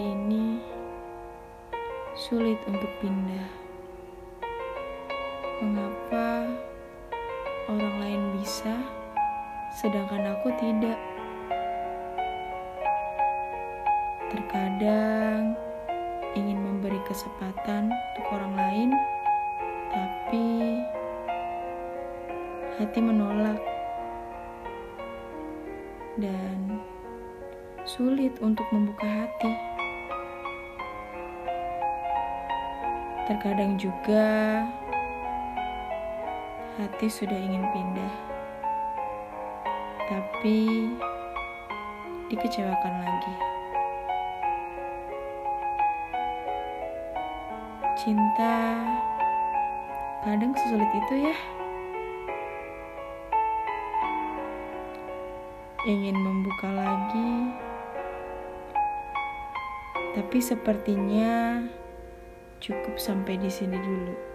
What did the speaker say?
ini sulit untuk pindah. Mengapa orang lain bisa, sedangkan aku tidak? Terkadang ingin memberi kesempatan untuk orang lain, tapi hati menolak dan sulit untuk membuka hati. Terkadang juga hati sudah ingin pindah, tapi dikecewakan lagi. Cinta kadang sesulit itu ya. Ingin membuka lagi, tapi sepertinya cukup sampai di sini dulu.